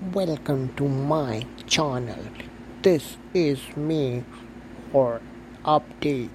welcome to my channel. This is me for update.